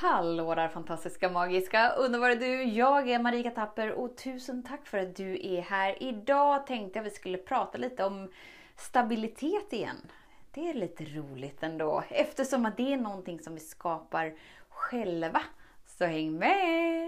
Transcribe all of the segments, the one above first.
Hallå där fantastiska, magiska, underbara du! Jag är Marika Tapper och tusen tack för att du är här. Idag tänkte jag vi skulle prata lite om stabilitet igen. Det är lite roligt ändå eftersom att det är någonting som vi skapar själva. Så häng med!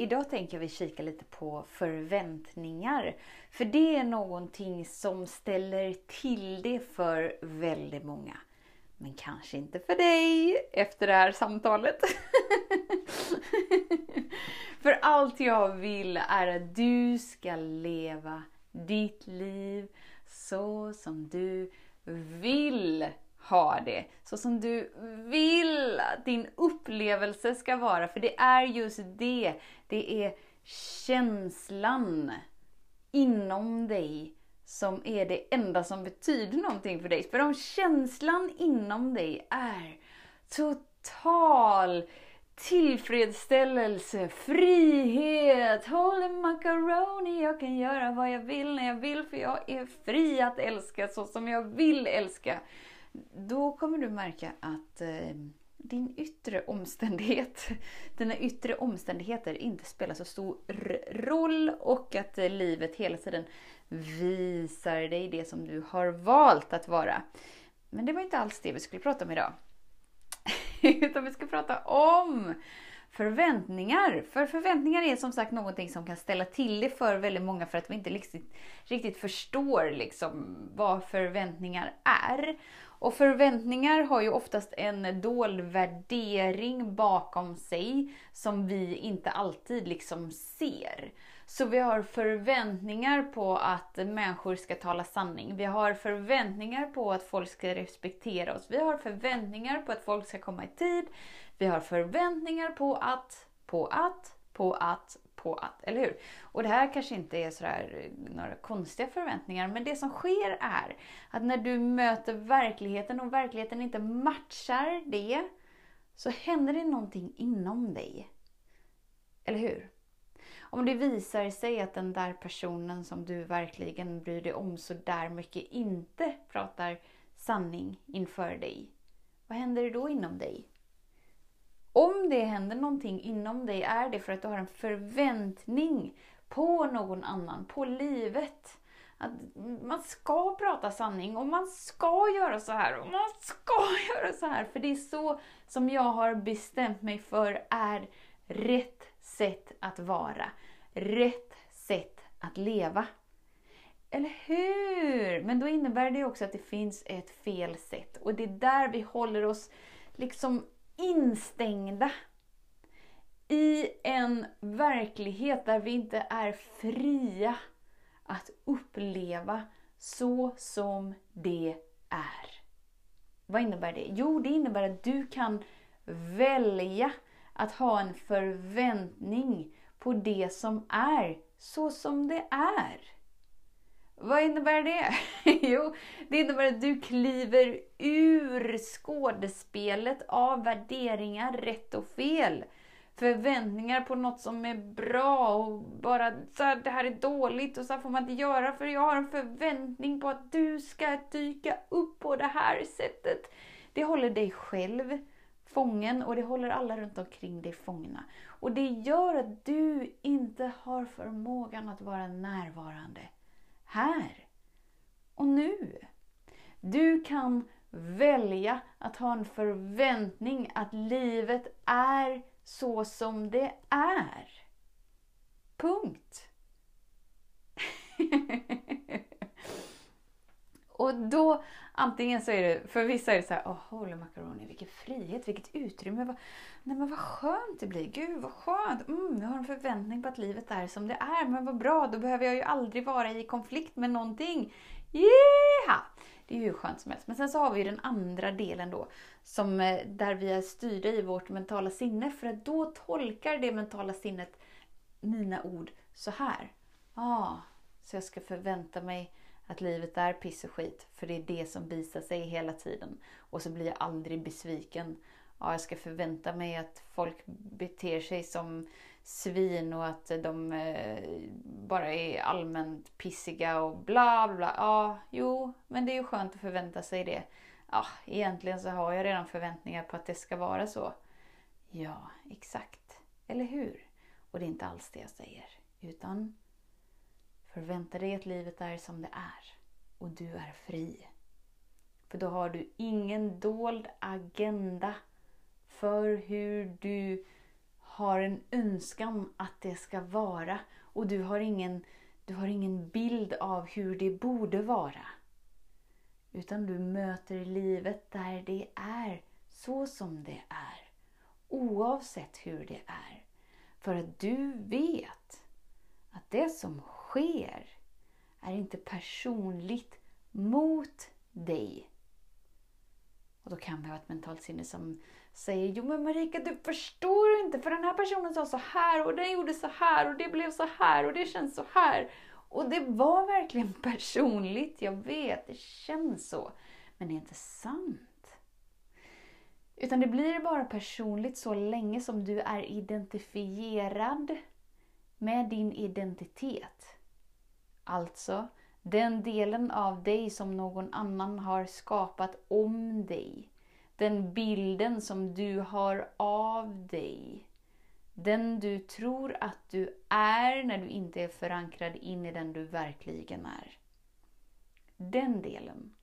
Idag tänker vi kika lite på förväntningar. För det är någonting som ställer till det för väldigt många. Men kanske inte för dig efter det här samtalet. för allt jag vill är att du ska leva ditt liv så som du vill ha det. Så som du vill att din upplevelse ska vara. För det är just det. Det är känslan inom dig som är det enda som betyder någonting för dig. För om känslan inom dig är total tillfredsställelse, frihet, holy macaroni, jag kan göra vad jag vill när jag vill för jag är fri att älska så som jag vill älska. Då kommer du märka att eh, din yttre omständighet, dina yttre omständigheter inte spelar så stor roll och att eh, livet hela tiden visar dig det som du har valt att vara. Men det var inte alls det vi skulle prata om idag. Utan vi ska prata om förväntningar. För förväntningar är som sagt någonting som kan ställa till det för väldigt många för att vi inte riktigt, riktigt förstår liksom vad förväntningar är. Och förväntningar har ju oftast en dold värdering bakom sig som vi inte alltid liksom ser. Så vi har förväntningar på att människor ska tala sanning. Vi har förväntningar på att folk ska respektera oss. Vi har förväntningar på att folk ska komma i tid. Vi har förväntningar på att, på att, på att, på att, eller hur? Och det här kanske inte är sådär eh, några konstiga förväntningar, men det som sker är att när du möter verkligheten och verkligheten inte matchar det, så händer det någonting inom dig. Eller hur? Om det visar sig att den där personen som du verkligen bryr dig om så där mycket inte pratar sanning inför dig, vad händer då inom dig? Om det händer någonting inom dig är det för att du har en förväntning på någon annan, på livet. Att man ska prata sanning och man ska göra så här och man ska göra så här. För det är så som jag har bestämt mig för är rätt sätt att vara. Rätt sätt att leva. Eller hur? Men då innebär det också att det finns ett fel sätt. Och det är där vi håller oss liksom instängda i en verklighet där vi inte är fria att uppleva så som det är. Vad innebär det? Jo, det innebär att du kan välja att ha en förväntning på det som är så som det är. Vad innebär det? jo, det innebär att du kliver ur skådespelet av värderingar, rätt och fel. Förväntningar på något som är bra och bara så här, det här är dåligt och så här får man inte göra för jag har en förväntning på att du ska dyka upp på det här sättet. Det håller dig själv fången och det håller alla runt omkring dig fångna. Och det gör att du inte har förmågan att vara närvarande här och nu. Du kan välja att ha en förväntning att livet är så som det är. Punkt. och då, antingen så är det, för vissa är det så här, oh, holy macaroni, vilken frihet, vilket utrymme. Vad, nej men vad skönt det blir, gud vad skönt. Mm, jag har en förväntning på att livet är som det är, men vad bra, då behöver jag ju aldrig vara i konflikt med någonting. Yeah! Det är ju hur skönt som helst. Men sen så har vi den andra delen då, som, eh, där vi är styrda i vårt mentala sinne. För att då tolkar det mentala sinnet mina ord så här. Ah, så jag ska förvänta mig att livet är piss och skit. För det är det som visar sig hela tiden. Och så blir jag aldrig besviken. Ja, jag ska förvänta mig att folk beter sig som svin och att de eh, bara är allmänt pissiga och bla bla. Ja, jo, men det är ju skönt att förvänta sig det. Ja, egentligen så har jag redan förväntningar på att det ska vara så. Ja, exakt. Eller hur? Och det är inte alls det jag säger. Utan förvänta dig att livet är som det är. Och du är fri. För då har du ingen dold agenda för hur du har en önskan att det ska vara. Och du har ingen, du har ingen bild av hur det borde vara. Utan du möter livet där det är, så som det är. Oavsett hur det är. För att du vet att det som sker är inte personligt mot dig. Och då kan vi ha ett mentalt sinne som säger Jo men Marika du förstår inte för den här personen sa så här och den gjorde så här och det blev så här och det känns så här. Och det var verkligen personligt, jag vet, det känns så. Men det är inte sant. Utan det blir bara personligt så länge som du är identifierad med din identitet. Alltså, den delen av dig som någon annan har skapat om dig. Den bilden som du har av dig. Den du tror att du är när du inte är förankrad in i den du verkligen är. Den delen.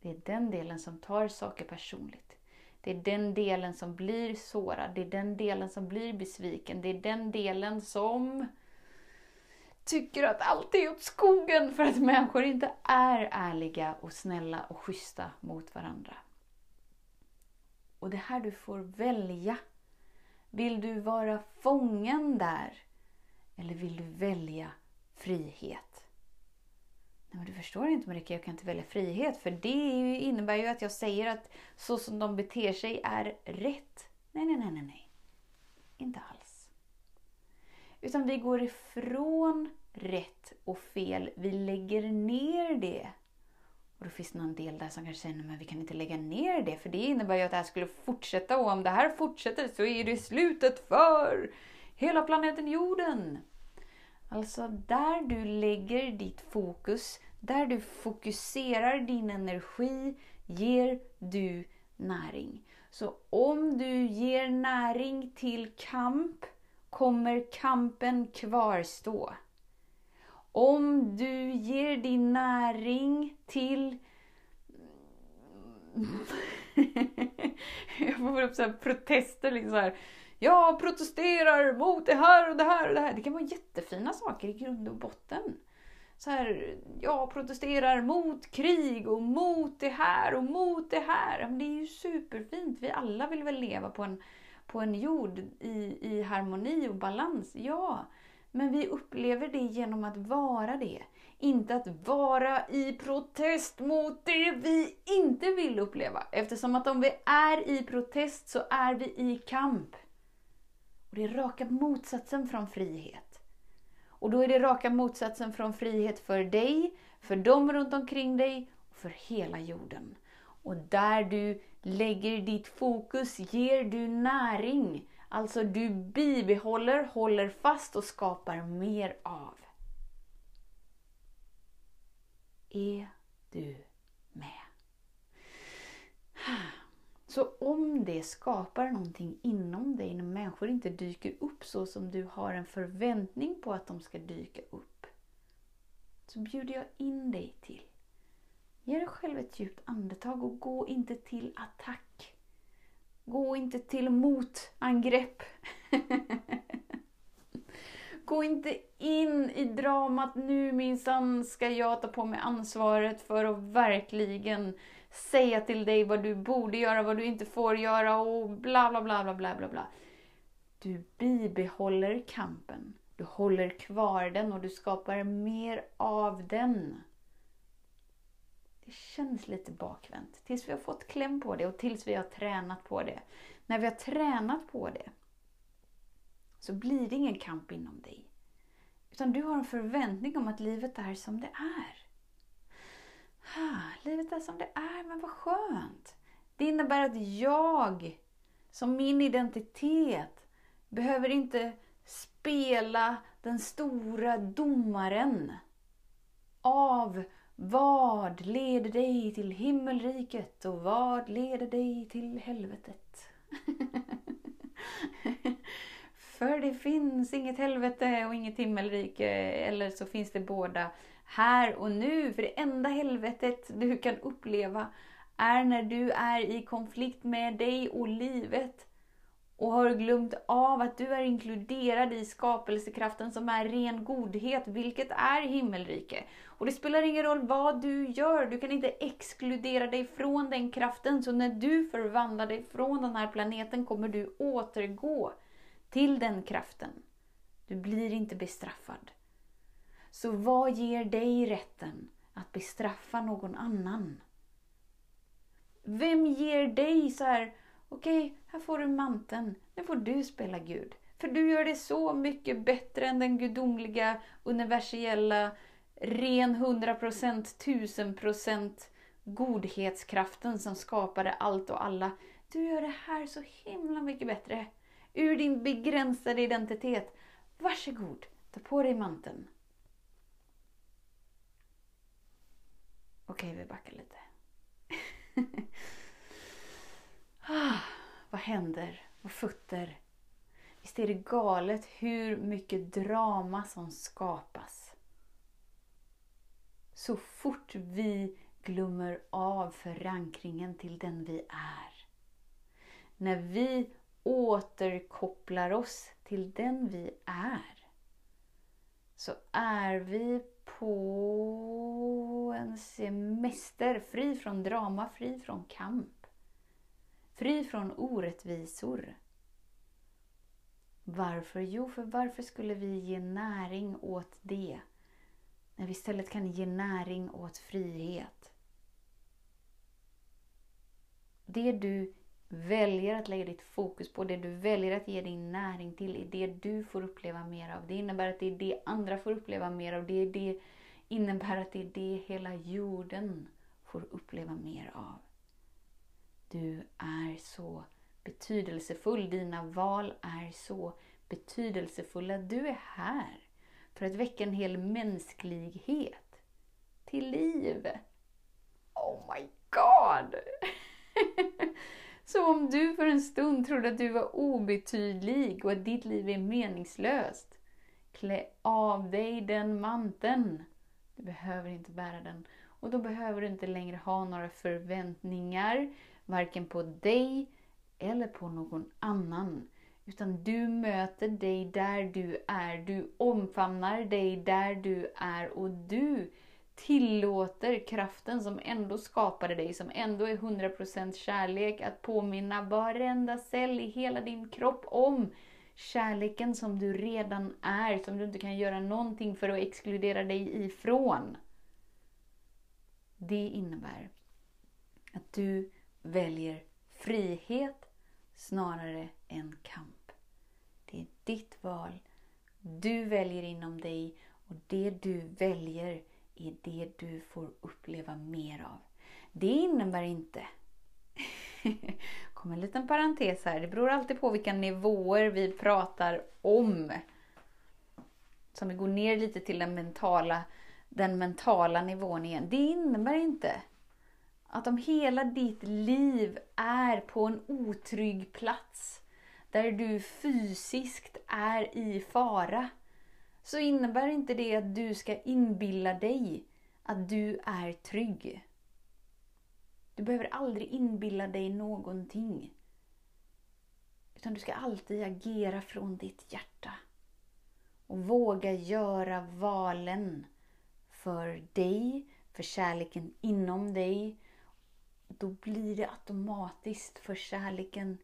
Det är den delen som tar saker personligt. Det är den delen som blir sårad, det är den delen som blir besviken, det är den delen som tycker att allt är åt skogen för att människor inte är ärliga och snälla och schyssta mot varandra. Och det är här du får välja. Vill du vara fången där? Eller vill du välja frihet? Nej, men du förstår inte Marika, jag kan inte välja frihet. För det innebär ju att jag säger att så som de beter sig är rätt. Nej, nej, nej, nej, nej. Inte alls. Utan vi går ifrån rätt och fel. Vi lägger ner det. Och då finns det någon del där som kanske säger att vi kan inte lägga ner det för det innebär ju att det här skulle fortsätta och om det här fortsätter så är det slutet för hela planeten jorden. Alltså där du lägger ditt fokus, där du fokuserar din energi, ger du näring. Så om du ger näring till kamp kommer kampen kvarstå. Om du ger din näring till jag får upp så här protester. Liksom så här. Jag protesterar mot det här och det här och det här. Det kan vara jättefina saker i grund och botten. Så här, jag protesterar mot krig och mot det här och mot det här. Men det är ju superfint. Vi alla vill väl leva på en, på en jord i, i harmoni och balans. Ja, men vi upplever det genom att vara det. Inte att vara i protest mot det vi inte vill uppleva. Eftersom att om vi är i protest så är vi i kamp. Och Det är raka motsatsen från frihet. Och då är det raka motsatsen från frihet för dig, för dem runt omkring dig och för hela jorden. Och där du lägger ditt fokus ger du näring Alltså du bibehåller, håller fast och skapar mer av. Är du med? Så om det skapar någonting inom dig när människor inte dyker upp så som du har en förväntning på att de ska dyka upp. Så bjuder jag in dig till. Ge dig själv ett djupt andetag och gå inte till attack. Gå inte till motangrepp. Gå inte in i dramat, nu minsann ska jag ta på mig ansvaret för att verkligen säga till dig vad du borde göra, vad du inte får göra och bla bla bla bla bla bla bla. Du bibehåller kampen. Du håller kvar den och du skapar mer av den. Det känns lite bakvänt. Tills vi har fått kläm på det och tills vi har tränat på det. När vi har tränat på det så blir det ingen kamp inom dig. Utan du har en förväntning om att livet är som det är. Ha, livet är som det är, men vad skönt. Det innebär att jag, som min identitet, behöver inte spela den stora domaren av vad leder dig till himmelriket och vad leder dig till helvetet? För det finns inget helvete och inget himmelrike, eller så finns det båda här och nu. För det enda helvetet du kan uppleva är när du är i konflikt med dig och livet och har glömt av att du är inkluderad i skapelsekraften som är ren godhet, vilket är himmelrike. Och det spelar ingen roll vad du gör, du kan inte exkludera dig från den kraften. Så när du förvandlar dig från den här planeten kommer du återgå till den kraften. Du blir inte bestraffad. Så vad ger dig rätten att bestraffa någon annan? Vem ger dig så här, okej, här får du manteln, nu får du spela Gud. För du gör det så mycket bättre än den gudomliga, universella, ren 100%, 1000% godhetskraften som skapade allt och alla. Du gör det här så himla mycket bättre. Ur din begränsade identitet. Varsågod, ta på dig manteln. Okej, vi backar lite. ah, vad händer? Vad fötter? Visst är det galet hur mycket drama som skapas? Så fort vi glömmer av förankringen till den vi är. När vi återkopplar oss till den vi är så är vi på en semester fri från drama, fri från kamp. Fri från orättvisor. Varför? Jo, för varför skulle vi ge näring åt det? När vi istället kan ge näring åt frihet. Det du väljer att lägga ditt fokus på, det du väljer att ge din näring till, är det du får uppleva mer av. Det innebär att det är det andra får uppleva mer av. Det, det innebär att det är det hela jorden får uppleva mer av. Du är så betydelsefull. Dina val är så betydelsefulla. Du är här för att väcka en hel mänsklighet till liv. Oh my god! Så om du för en stund trodde att du var obetydlig och att ditt liv är meningslöst, klä av dig den manteln. Du behöver inte bära den. Och då behöver du inte längre ha några förväntningar, varken på dig eller på någon annan. Utan du möter dig där du är. Du omfamnar dig där du är och du tillåter kraften som ändå skapade dig, som ändå är 100% kärlek, att påminna varenda cell i hela din kropp om kärleken som du redan är, som du inte kan göra någonting för att exkludera dig ifrån. Det innebär att du väljer frihet snarare än kamp. Det är ditt val. Du väljer inom dig och det du väljer är det du får uppleva mer av. Det innebär inte kommer en liten parentes här. Det beror alltid på vilka nivåer vi pratar om. Så om vi går ner lite till den mentala, den mentala nivån igen. Det innebär inte att om hela ditt liv är på en otrygg plats där du fysiskt är i fara så innebär inte det att du ska inbilla dig att du är trygg. Du behöver aldrig inbilla dig någonting. Utan du ska alltid agera från ditt hjärta. Och våga göra valen för dig, för kärleken inom dig. Då blir det automatiskt för kärleken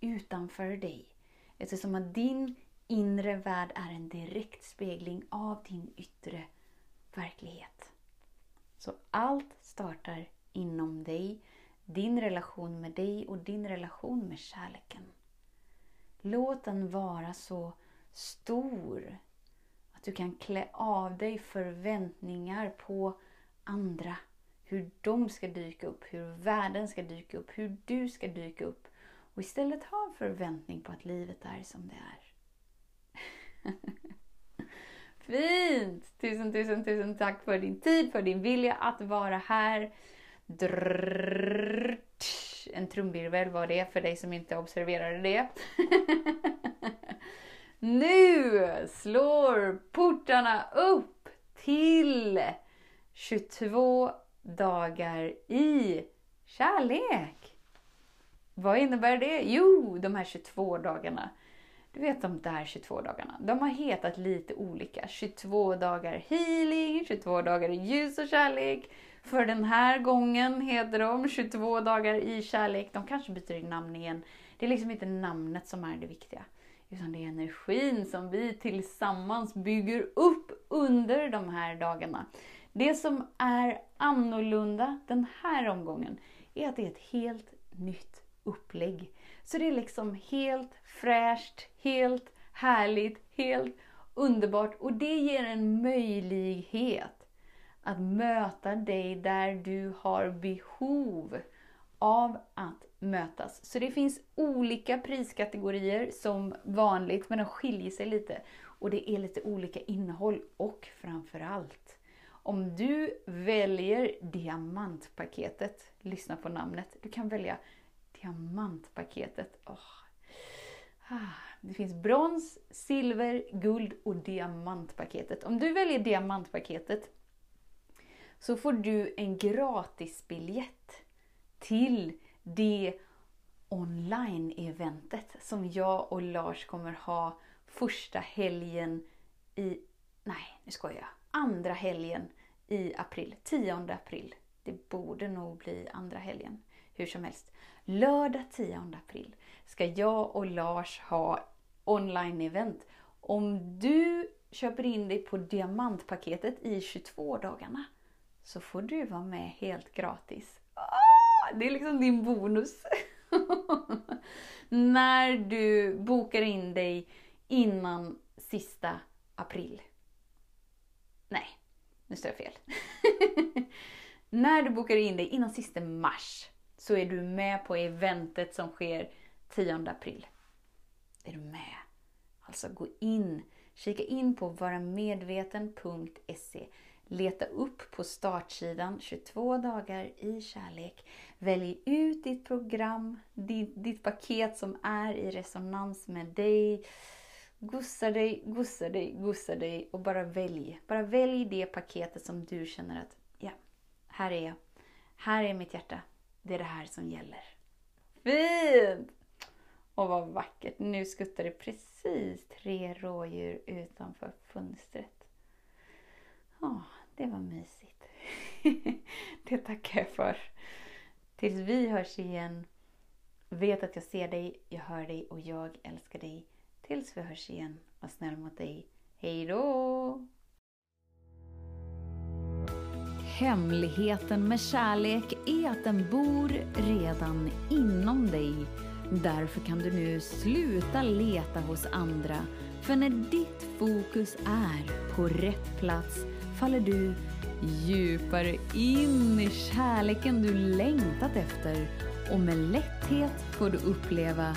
utanför dig. Eftersom att din inre värld är en direkt spegling av din yttre verklighet. Så allt startar inom dig, din relation med dig och din relation med kärleken. Låt den vara så stor att du kan klä av dig förväntningar på andra. Hur de ska dyka upp, hur världen ska dyka upp, hur du ska dyka upp. Och istället ha en förväntning på att livet är som det är. Fint! Tusen, tusen, tusen tack för din tid, för din vilja att vara här. Drrrt. En trumvirvel var det för dig som inte observerade det. nu slår portarna upp till 22 dagar i kärlek. Vad innebär det? Jo, de här 22 dagarna du vet de där 22 dagarna. De har hetat lite olika. 22 dagar healing, 22 dagar i ljus och kärlek. För den här gången heter de 22 dagar i kärlek. De kanske byter namn igen. Det är liksom inte namnet som är det viktiga. Utan det är energin som vi tillsammans bygger upp under de här dagarna. Det som är annorlunda den här omgången är att det är ett helt nytt upplägg. Så det är liksom helt fräscht, helt härligt, helt underbart och det ger en möjlighet att möta dig där du har behov av att mötas. Så det finns olika priskategorier som vanligt, men de skiljer sig lite. Och det är lite olika innehåll och framförallt, om du väljer diamantpaketet, lyssna på namnet, du kan välja diamantpaketet. Oh. Det finns brons, silver, guld och diamantpaketet. Om du väljer diamantpaketet så får du en gratisbiljett till det online-eventet som jag och Lars kommer ha första helgen i... Nej, nu skojar jag. Andra helgen i april. 10 april. Det borde nog bli andra helgen. Hur som helst. Lördag 10 april ska jag och Lars ha online-event. Om du köper in dig på diamantpaketet i 22 dagarna så får du vara med helt gratis. Ah, det är liksom din bonus. När du bokar in dig innan sista april. Nej, nu står jag fel. När du bokar in dig innan sista mars så är du med på eventet som sker 10 april. Är du med? Alltså gå in, kika in på varamedveten.se. Leta upp på startsidan 22 dagar i kärlek. Välj ut ditt program, ditt, ditt paket som är i resonans med dig. Gussa dig, gussa dig, gussa dig och bara välj. Bara välj det paketet som du känner att, ja, här är jag. Här är mitt hjärta. Det är det här som gäller. Fint! Och vad vackert. Nu skuttar det precis tre rådjur utanför fönstret. Ja, det var mysigt. det tackar jag för. Tills vi hörs igen. Vet att jag ser dig, jag hör dig och jag älskar dig. Tills vi hörs igen. Var snäll mot dig. Hej då! Hemligheten med kärlek är att den bor redan inom dig. Därför kan du nu sluta leta hos andra. För när ditt fokus är på rätt plats faller du djupare in i kärleken du längtat efter och med lätthet får du uppleva